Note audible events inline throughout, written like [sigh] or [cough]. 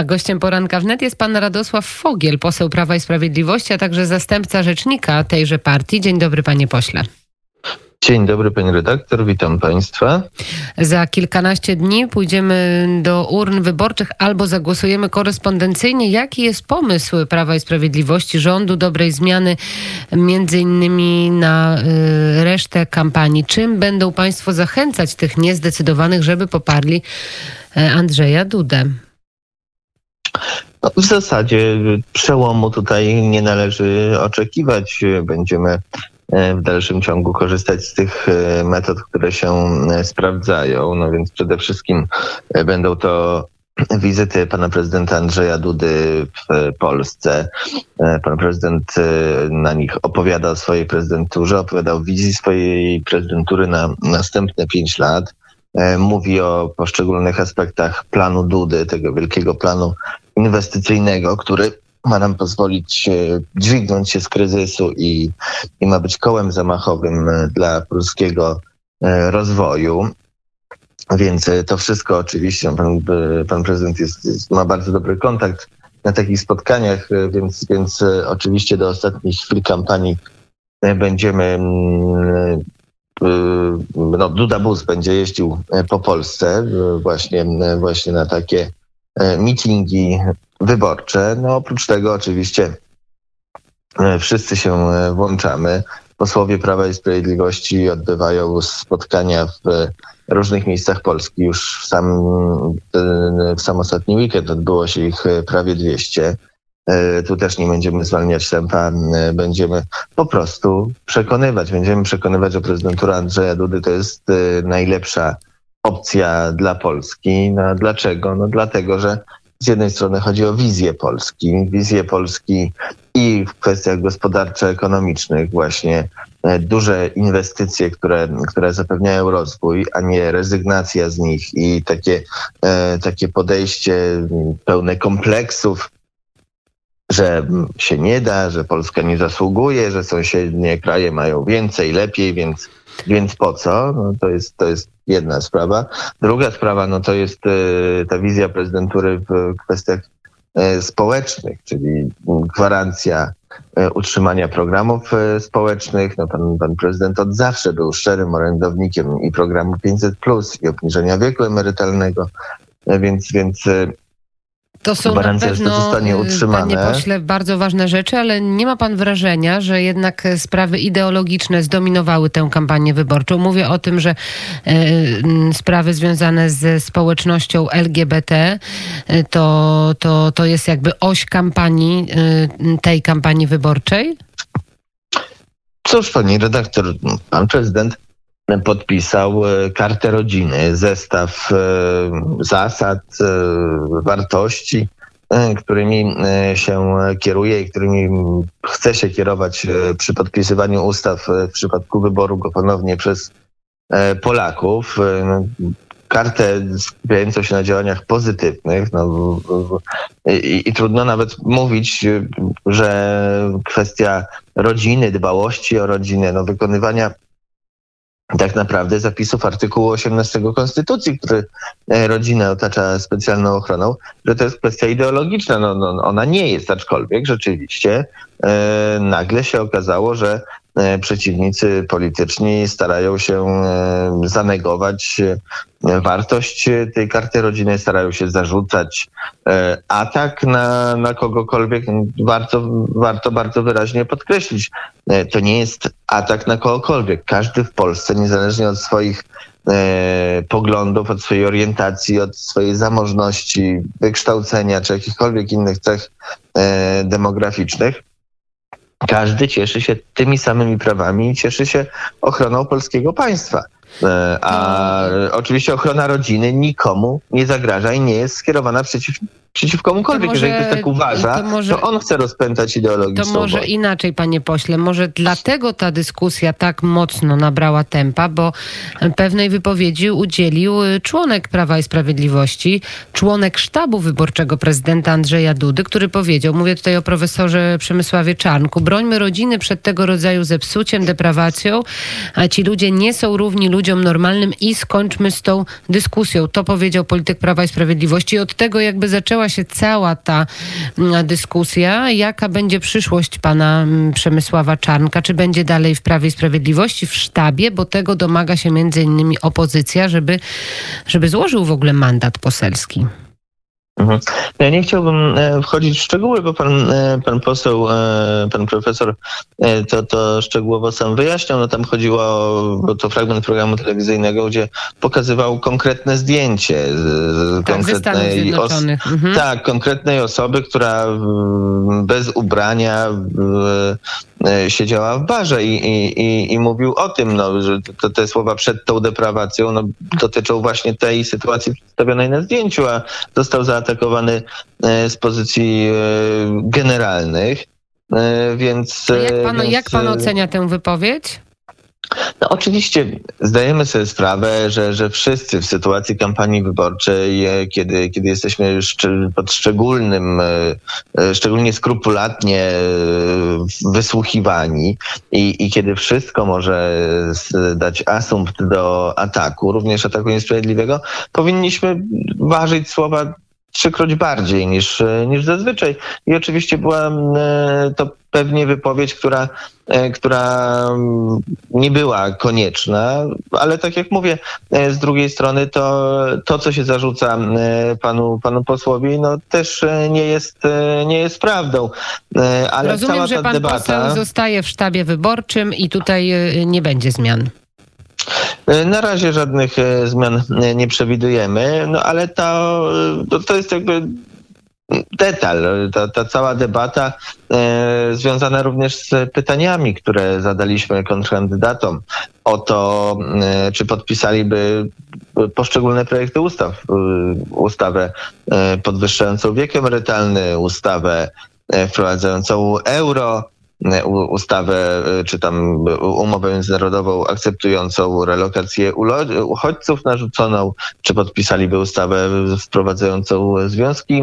A gościem poranka wnet jest pan Radosław Fogiel, poseł Prawa i Sprawiedliwości, a także zastępca rzecznika tejże partii. Dzień dobry, panie pośle. Dzień dobry, pani redaktor, witam państwa. Za kilkanaście dni pójdziemy do urn wyborczych albo zagłosujemy korespondencyjnie. Jaki jest pomysł Prawa i Sprawiedliwości, rządu dobrej zmiany, między innymi na y, resztę kampanii? Czym będą państwo zachęcać tych niezdecydowanych, żeby poparli y, Andrzeja Dudę? No, w zasadzie przełomu tutaj nie należy oczekiwać. Będziemy e, w dalszym ciągu korzystać z tych e, metod, które się e, sprawdzają. No więc przede wszystkim będą to wizyty pana prezydenta Andrzeja Dudy w Polsce. Pan prezydent na nich opowiada o swojej prezydenturze, opowiada o wizji swojej prezydentury na następne pięć lat. Mówi o poszczególnych aspektach planu Dudy, tego wielkiego planu inwestycyjnego, który ma nam pozwolić dźwignąć się z kryzysu i, i ma być kołem zamachowym e, dla polskiego e, rozwoju. Więc e, to wszystko oczywiście, pan, pan prezydent jest, jest, ma bardzo dobry kontakt na takich spotkaniach, więc, więc oczywiście do ostatnich chwil kampanii będziemy mm, no, Duda Bus będzie jeździł po Polsce właśnie, właśnie na takie E, mitingi wyborcze. No oprócz tego oczywiście e, wszyscy się e, włączamy. Posłowie Prawa i Sprawiedliwości odbywają spotkania w różnych miejscach Polski. Już w sam, w sam ostatni weekend odbyło się ich prawie 200. Tu też nie będziemy zwalniać tempa, będziemy po prostu przekonywać. Będziemy przekonywać, że prezydentura Andrzeja Dudy to jest najlepsza opcja dla Polski. No, dlaczego? No dlatego, że z jednej strony chodzi o wizję Polski, wizję Polski i w kwestiach gospodarczo-ekonomicznych właśnie e, duże inwestycje, które, które zapewniają rozwój, a nie rezygnacja z nich i takie, e, takie podejście pełne kompleksów, że się nie da, że Polska nie zasługuje, że sąsiednie kraje mają więcej, lepiej, więc więc po co? No to, jest, to jest jedna sprawa. Druga sprawa, no to jest e, ta wizja prezydentury w kwestiach e, społecznych, czyli gwarancja e, utrzymania programów społecznych. No pan, pan prezydent od zawsze był szczerym orędownikiem i programu 500 plus i obniżenia wieku emerytalnego. Więc, więc to są Gwarancja, na pewno, że to zostanie y, utrzymane. Panie pośle, bardzo ważne rzeczy, ale nie ma pan wrażenia, że jednak sprawy ideologiczne zdominowały tę kampanię wyborczą? Mówię o tym, że y, sprawy związane ze społecznością LGBT y, to, to, to jest jakby oś kampanii, y, tej kampanii wyborczej? Cóż, pani redaktor, pan prezydent podpisał e, kartę rodziny, zestaw e, zasad, e, wartości, którymi się kieruje i którymi chce się kierować przy podpisywaniu ustaw w przypadku wyboru go ponownie przez Polaków. No, kartę skupiającą się na działaniach pozytywnych. No, i, I trudno nawet mówić, że kwestia rodziny, dbałości o rodzinę, no, wykonywania tak naprawdę zapisów artykułu 18 Konstytucji, który e, rodzinę otacza specjalną ochroną, że to jest kwestia ideologiczna. No, no ona nie jest, aczkolwiek rzeczywiście e, nagle się okazało, że przeciwnicy polityczni starają się e, zanegować e, wartość tej karty rodziny, starają się zarzucać atak na, na kogokolwiek. Warto, warto bardzo wyraźnie podkreślić, to nie jest atak na kogokolwiek. Każdy w Polsce, niezależnie od swoich poglądów, od swojej orientacji, od swojej zamożności, wykształcenia czy jakichkolwiek innych cech demograficznych, każdy cieszy się tymi samymi prawami i cieszy się ochroną polskiego państwa. E, a oczywiście ochrona rodziny nikomu nie zagraża i nie jest skierowana przeciw przeciw komukolwiek. Może, Jeżeli ktoś tak uważa, to, może, to, on chce rozpętać ideologię. To może inaczej, panie pośle. Może dlatego ta dyskusja tak mocno nabrała tempa, bo pewnej wypowiedzi udzielił y, członek Prawa i Sprawiedliwości, członek sztabu wyborczego prezydenta Andrzeja Dudy, który powiedział, mówię tutaj o profesorze Przemysławie Czarnku, brońmy rodziny przed tego rodzaju zepsuciem, deprawacją, a ci ludzie nie są równi ludziom normalnym i skończmy z tą dyskusją. To powiedział polityk Prawa i Sprawiedliwości. Od tego jakby zaczęła się cała ta mm, dyskusja. Jaka będzie przyszłość pana mm, Przemysława Czarnka? Czy będzie dalej w Prawie i Sprawiedliwości, w sztabie? Bo tego domaga się między innymi opozycja, żeby, żeby złożył w ogóle mandat poselski. Mhm. Ja nie chciałbym e, wchodzić w szczegóły, bo pan, e, pan poseł, e, pan profesor to, to szczegółowo sam wyjaśniał. No tam chodziło o to fragment programu telewizyjnego, gdzie pokazywał konkretne zdjęcie tak, konkretnej, os mhm. tak, konkretnej osoby, która bez ubrania siedziała w barze i, i, i, mówił o tym, no, że to, te słowa przed tą deprawacją no, dotyczą właśnie tej sytuacji przedstawionej na zdjęciu, a został zaatakowany zaatakowany e, z pozycji e, generalnych. E, więc. Jak pan, więc, jak pan ocenia tę wypowiedź? No oczywiście zdajemy sobie sprawę, że, że wszyscy w sytuacji kampanii wyborczej, kiedy, kiedy jesteśmy pod szczególnym, szczególnie skrupulatnie wysłuchiwani i, i kiedy wszystko może dać asumpt do ataku, również ataku niesprawiedliwego, powinniśmy ważyć słowa trzykroć bardziej niż, niż zazwyczaj. I oczywiście była e, to pewnie wypowiedź, która, e, która nie była konieczna, ale tak jak mówię, e, z drugiej strony to, to co się zarzuca panu, panu posłowi, no też nie jest, nie jest prawdą. Ale Rozumiem, cała ta że pan debata... poseł zostaje w sztabie wyborczym i tutaj nie będzie zmian. E, na razie żadnych e, zmian e, nie przewidujemy, no ale to, to, jest jakby detal, ta, ta cała debata e, związana również z pytaniami, które zadaliśmy kontrkandydatom o to, e, czy podpisaliby poszczególne projekty ustaw. Ustawę podwyższającą wiek emerytalny, ustawę wprowadzającą euro, ustawę czy tam umowę międzynarodową akceptującą relokację uchodźców narzuconą, czy podpisaliby ustawę wprowadzającą związki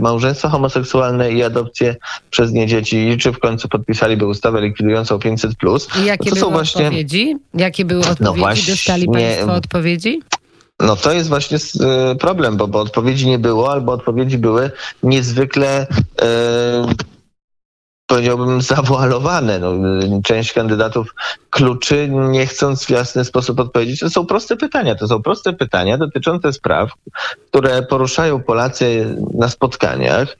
małżeństwa homoseksualne i adopcję przez nie dzieci, czy w końcu podpisaliby ustawę likwidującą 500+. I jakie to były właśnie... odpowiedzi? Jakie były no odpowiedzi? No właśnie... Dostali Państwo odpowiedzi? No to jest właśnie problem, bo, bo odpowiedzi nie było, albo odpowiedzi były niezwykle powiedziałbym, zawoalowane. No, część kandydatów kluczy, nie chcąc w jasny sposób odpowiedzieć. To są proste pytania. To są proste pytania dotyczące spraw, które poruszają Polacy na spotkaniach e,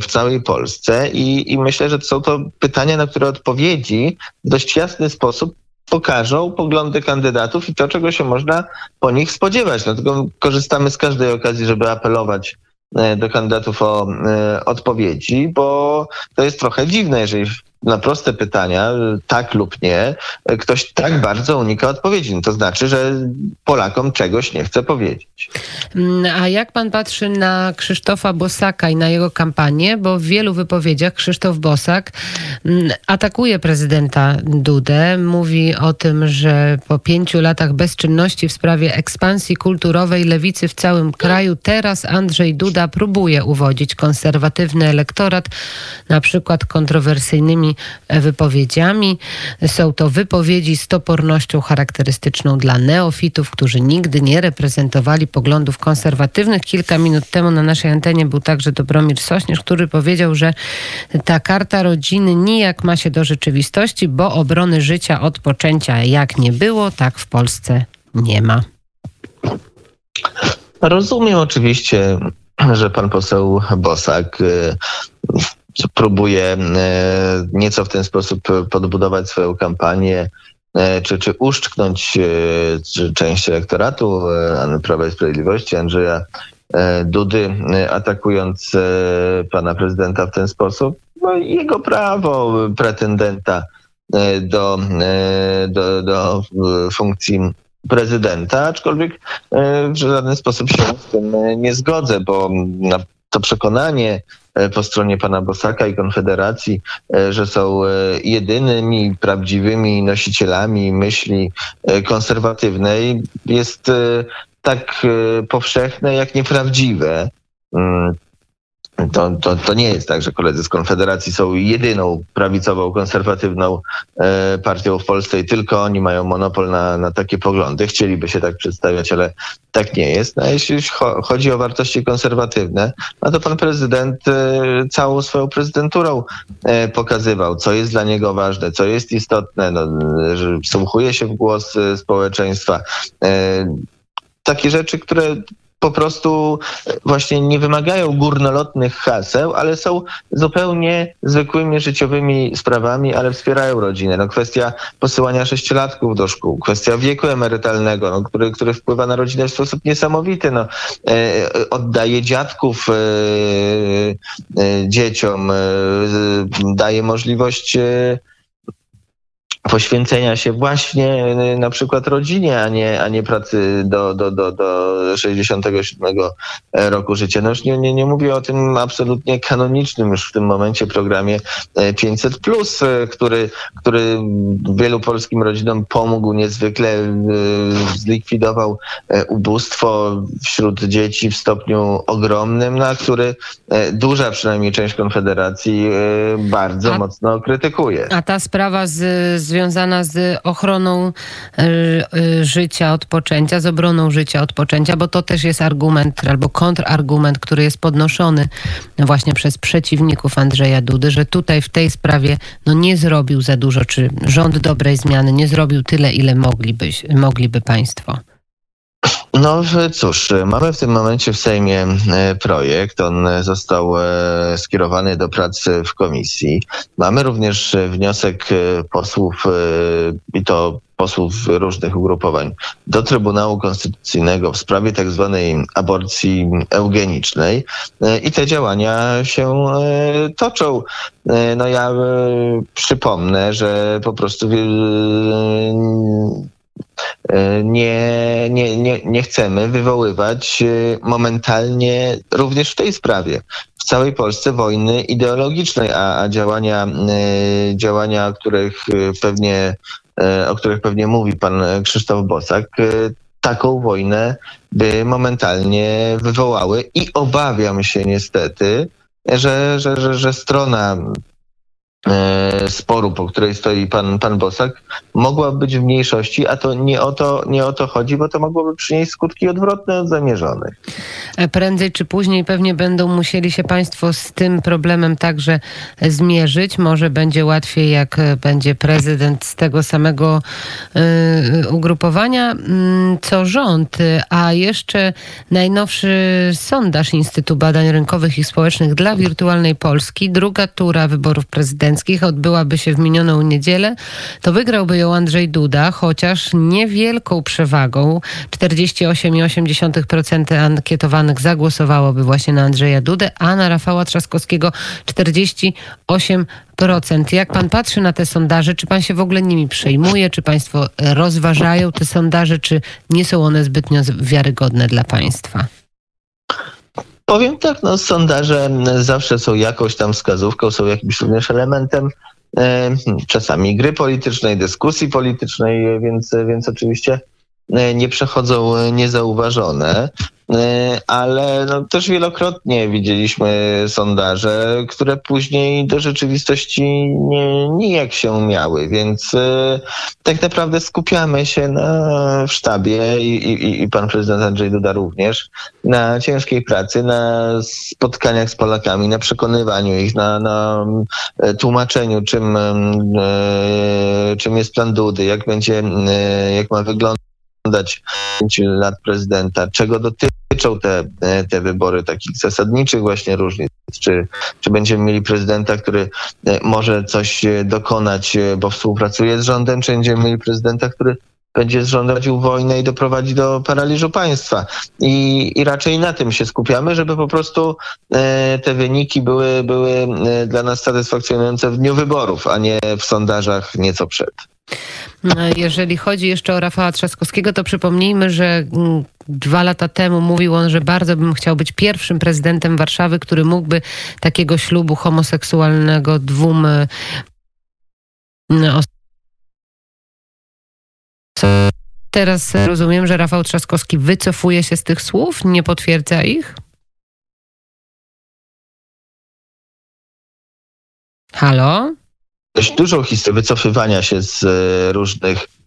w całej Polsce i, i myślę, że są to pytania, na które odpowiedzi w dość jasny sposób pokażą poglądy kandydatów i to, czego się można po nich spodziewać. Dlatego korzystamy z każdej okazji, żeby apelować do kandydatów o e, odpowiedzi, bo to jest trochę dziwne, jeżeli na proste pytania, tak lub nie, ktoś tak bardzo unika odpowiedzi. No to znaczy, że Polakom czegoś nie chce powiedzieć. Mm, a jak pan patrzy na Krzysztofa Bosaka i na jego kampanię? Bo w wielu wypowiedziach Krzysztof Bosak mm, atakuje prezydenta Dudę. Mówi o tym, że po pięciu latach bezczynności w sprawie ekspansji kulturowej lewicy w całym kraju, teraz Andrzej Duda próbuje uwodzić konserwatywny elektorat, na przykład kontrowersyjnymi wypowiedziami. Są to wypowiedzi z topornością charakterystyczną dla neofitów, którzy nigdy nie reprezentowali poglądów konserwatywnych. Kilka minut temu na naszej antenie był także Dobromir Sośnierz, który powiedział, że ta karta rodziny nijak ma się do rzeczywistości, bo obrony życia od poczęcia jak nie było, tak w Polsce nie ma. Rozumiem oczywiście, że pan poseł Bosak y, próbuje e, nieco w ten sposób podbudować swoją kampanię, e, czy, czy uszczknąć e, część elektoratu Prawa i Sprawiedliwości, Andrzeja Dudy, atakując pana prezydenta w ten sposób. No, jego prawo pretendenta do, do, do funkcji prezydenta, aczkolwiek w żaden sposób się z tym nie zgodzę, bo to przekonanie po stronie pana Bosaka i Konfederacji, e, że są e, jedynymi prawdziwymi nosicielami myśli konserwatywnej, jest tak powszechne jak nieprawdziwe. To, to, to nie jest tak, że koledzy z Konfederacji są jedyną prawicową, konserwatywną e, partią w Polsce i tylko oni mają monopol na, na takie poglądy. Chcieliby się tak przedstawiać, ale tak nie jest. No, jeśli chodzi o wartości konserwatywne, no to pan prezydent e, całą swoją prezydenturą pokazywał, co jest dla niego ważne, co jest istotne, no, że wsłuchuje się w głos społeczeństwa takie rzeczy, które po prostu właśnie nie wymagają górnolotnych haseł, ale są zupełnie zwykłymi życiowymi sprawami, ale wspierają rodzinę. No, kwestia posyłania sześciolatków do szkół, kwestia wieku emerytalnego, no, który, który wpływa na rodzinę w sposób niesamowity. No, e, oddaje dziadków e, e, dzieciom, e, daje możliwość e, poświęcenia się właśnie y, na przykład rodzinie, a nie, a nie pracy do, do, do, do 67 roku życia. No już nie, nie, nie mówię o tym absolutnie kanonicznym już w tym momencie programie 500, y, który, który wielu polskim rodzinom pomógł niezwykle, y, zlikwidował ubóstwo wśród dzieci w stopniu ogromnym, na który duża przynajmniej część Konfederacji bardzo a, mocno krytykuje. A ta sprawa z, z związana z ochroną e, e, życia od poczęcia, z obroną życia od poczęcia, bo to też jest argument albo kontrargument, który jest podnoszony właśnie przez przeciwników Andrzeja Dudy, że tutaj w tej sprawie no, nie zrobił za dużo, czy rząd dobrej zmiany nie zrobił tyle, ile mogliby, mogliby państwo. No cóż, mamy w tym momencie w Sejmie e, projekt. On został e, skierowany do pracy w komisji. Mamy również wniosek e, posłów i to posłów różnych ugrupowań do Trybunału Konstytucyjnego w sprawie tak zwanej aborcji eugenicznej i te działania się toczą. No ja przypomnę, że po prostu nie, nie, nie, nie chcemy wywoływać e, momentalnie również w tej sprawie w całej Polsce wojny ideologicznej, a, a działania, e, działania, których pewnie, o których pewnie mówi pan Krzysztof Bosak, taką wojnę by momentalnie wywołały. I obawiam się niestety, że, że, że, że strona E, sporu, po której stoi pan, pan Bosak, mogła być w mniejszości, a to nie o to, nie o to chodzi, bo to mogłoby przynieść skutki odwrotne od zamierzonych. E, prędzej czy później pewnie będą musieli się państwo z tym problemem także zmierzyć. Może będzie łatwiej, jak będzie prezydent z tego samego ugrupowania, mm, co rząd. A jeszcze najnowszy sondaż Instytutu Badań Rynkowych i Społecznych dla Wirtualnej Polski, druga tura wyborów prezydenckich prezydenckich odbyłaby się w minioną niedzielę, to wygrałby ją Andrzej Duda, chociaż niewielką przewagą. 48,8% ankietowanych zagłosowałoby właśnie na Andrzeja Dudę, a na Rafała Trzaskowskiego 48%. Jak pan patrzy na te sondaże, czy pan się w ogóle nimi przejmuje? Czy państwo rozważają te sondaże, czy nie są one zbytnio wiarygodne dla państwa? Powiem tak, no sondaże zawsze są jakąś tam wskazówką, są jakimś również elementem e, czasami gry politycznej, dyskusji politycznej, więc, więc oczywiście nie przechodzą niezauważone. E, ale no, też wielokrotnie widzieliśmy sondaże, które później do rzeczywistości nie, nijak się miały, więc e, tak naprawdę skupiamy się na, w sztabie i, i, i pan prezydent Andrzej Duda również na ciężkiej pracy, na spotkaniach z Polakami, na przekonywaniu ich, na, na e, tłumaczeniu, czym, czym jest plan Dudy, jak będzie, jak ma wyglądać 5 lat prezydenta, czego dotyczą te, te wybory takich zasadniczych właśnie różnic. Czy, czy będziemy mieli prezydenta, który e, może coś e, dokonać, e, bo współpracuje z rządem, czy będziemy mieli prezydenta, który będzie zrządził wojnę i doprowadzi do paraliżu państwa. I, I raczej na tym się skupiamy, żeby po prostu e, te wyniki były, były dla nas satysfakcjonujące w dniu wyborów, a nie w sondażach nieco przed. Jeżeli chodzi jeszcze o Rafała Trzaskowskiego, to przypomnijmy, że mm, dwa lata temu mówił on, że bardzo bym chciał być pierwszym prezydentem Warszawy, który mógłby takiego ślubu homoseksualnego dwóm osobom Teraz rozumiem, że Rafał Trzaskowski wycofuje się z tych słów, nie potwierdza ich? Halo? Dość dużą historię wycofywania się z różnych E,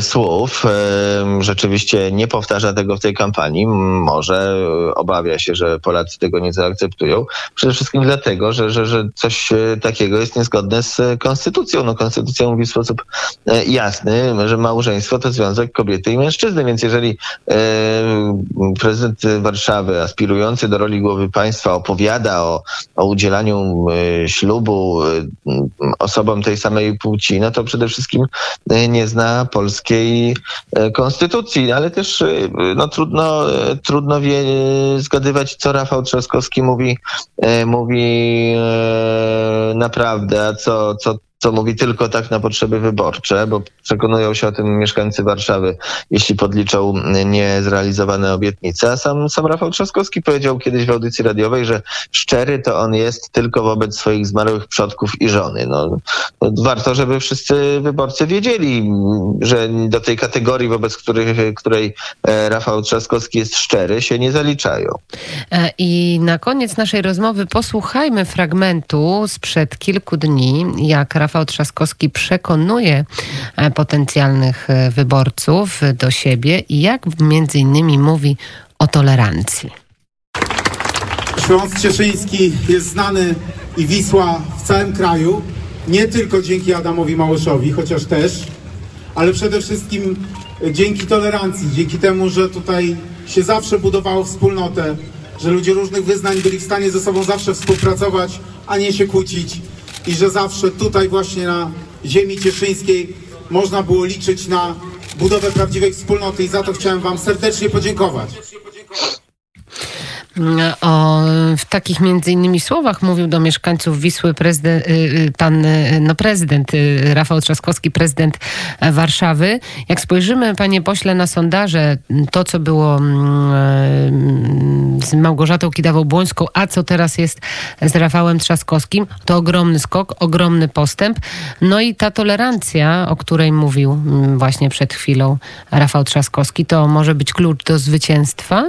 słów. E, rzeczywiście nie powtarza tego w tej kampanii. Może obawia się, że Polacy tego nie zaakceptują. Przede wszystkim dlatego, że, że, że coś e, takiego jest niezgodne z konstytucją. No, konstytucja mówi w sposób jasny, że małżeństwo to związek kobiety i mężczyzny, więc jeżeli prezydent Warszawy aspirujący do roli głowy państwa opowiada o, o udzielaniu ślubu osobom tej samej płci, no to przede wszystkim nie zna polskiej e, konstytucji, ale też e, no, trudno, e, trudno wie, zgadywać, co Rafał Trzaskowski mówi, mówi naprawdę, a co, co, co mówi tylko tak na potrzeby wyborcze, bo przekonują się o tym mieszkańcy Warszawy, jeśli podliczą niezrealizowane obietnice. A sam, sam Rafał Trzaskowski powiedział kiedyś w audycji radiowej, że szczery to on jest tylko wobec swoich zmarłych przodków i żony. No, warto, żeby wszyscy wyborcy wiedzieli, że do tej kategorii, wobec których, której e, Rafał Trzaskowski jest szczery, się nie zaliczają. E, I na koniec naszej rozmowy posłuchajmy fragmentu sprzed kilku dni, jak Rafał Rafał Trzaskowski przekonuje e, potencjalnych e, wyborców do siebie i jak między innymi mówi o tolerancji. Śląsk Cieszyński jest znany i Wisła w całym kraju, nie tylko dzięki Adamowi Małyszowi, chociaż też, ale przede wszystkim dzięki tolerancji, dzięki temu, że tutaj się zawsze budowało wspólnotę, że ludzie różnych wyznań byli w stanie ze sobą zawsze współpracować, a nie się kłócić i że zawsze tutaj właśnie na ziemi cieszyńskiej można było liczyć na budowę prawdziwej wspólnoty i za to chciałem Wam serdecznie podziękować. O, w takich między innymi słowach mówił do mieszkańców Wisły prezydent, y, y, pan y, no prezydent Rafał Trzaskowski, prezydent Warszawy. Jak spojrzymy, panie pośle, na sondaże, to co było mm, z Małgorzatą Kidawą-Błońską, a co teraz jest z Rafałem Trzaskowskim, to ogromny skok, ogromny postęp. No i ta tolerancja, o której mówił mm, właśnie przed chwilą Rafał Trzaskowski, to może być klucz do zwycięstwa?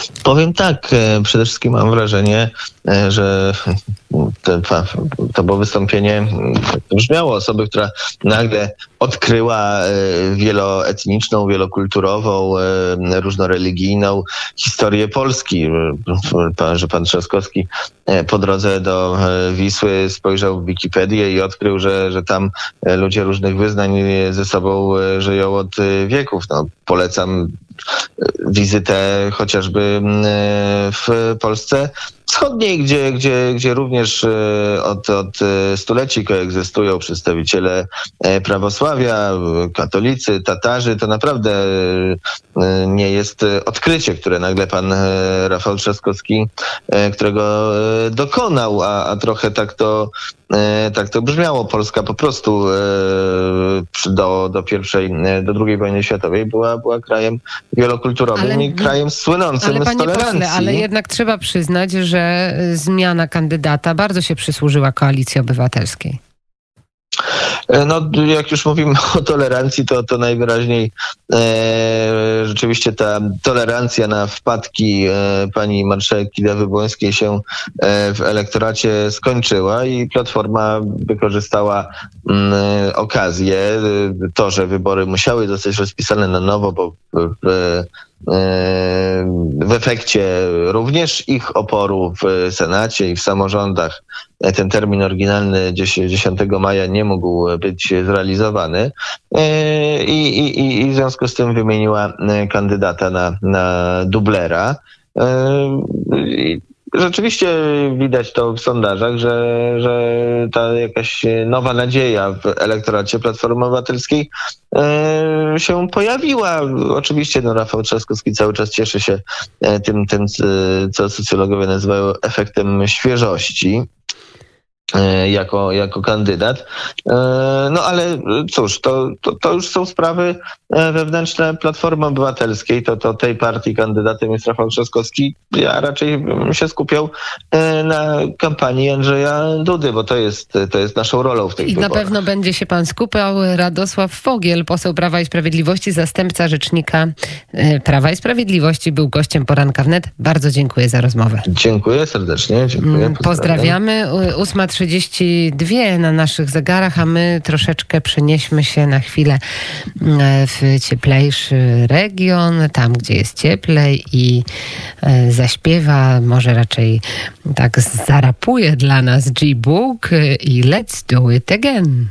Powiem tak, e, przede wszystkim mam wrażenie, e, że [laughs] to, było wystąpienie, brzmiało osoby, która nagle odkryła e, wieloetniczną, wielokulturową, różnoreligijną historię Polski, że pan Trzaskowski po drodze do Wisły spojrzał w Wikipedię i odkrył, że, że tam ludzie różnych wyznań ze sobą żyją od wieków. No, polecam wizytę chociażby mm, w Polsce Wschodniej, gdzie, gdzie, gdzie również e, od, od e, stuleci koegzystują przedstawiciele e, prawosławia, katolicy, Tatarzy, to naprawdę nie jest odkrycie, które nagle pan Rafał Trzaskowski, którego dokonał, a, a trochę tak to tak to brzmiało. Polska po prostu do, do pierwszej, do drugiej wojny światowej była, była krajem wielokulturowym ale, i krajem słynącym ale, z tolerancji. Pośle, ale jednak trzeba przyznać, że że zmiana kandydata bardzo się przysłużyła koalicji obywatelskiej. E, no, jak już mówimy [laughs] o tolerancji, to, to najwyraźniej e, rzeczywiście ta tolerancja na wpadki e, pani marszałek Kidawy Błońskiej się e, w elektoracie skończyła i Platforma wykorzystała m, mm, okazję, to, że wybory musiały zostać rozpisane na nowo, bo w w efekcie również ich oporu w Senacie i w samorządach. Ten termin oryginalny 10 maja nie mógł być zrealizowany. I, i, i w związku z tym wymieniła kandydata na, na dublera rzeczywiście widać to w sondażach, że, że ta jakaś nowa nadzieja w elektoracie Platformy Obywatelskiej e, się pojawiła. Oczywiście no, Rafał Trzaskowski cały czas cieszy się e, tym, tym, co socjologowie nazywają efektem świeżości. E, jako, jako kandydat. E, no ale cóż, to, to, to, już są sprawy e, wewnętrzne Platformy Obywatelskiej, to, to tej partii kandydatem jest Rafał Trzaskowski. Ja raczej bym się skupiał na kampanii Andrzeja Dudy, bo to jest, to jest naszą rolą w tej I wyborach. na pewno będzie się pan skupiał. Radosław Fogiel, poseł Prawa i Sprawiedliwości, zastępca rzecznika Prawa i Sprawiedliwości, był gościem poranka wnet. Bardzo dziękuję za rozmowę. Dziękuję serdecznie. Dziękuję. Mm, pozdrawiamy. 8.32 na naszych zegarach, a my troszeczkę przenieśmy się na chwilę e, w cieplejszy region, tam gdzie jest cieplej i e, zaśpiewa, może raczej tak zarapuje dla nas G-Book i Let's Do It Again.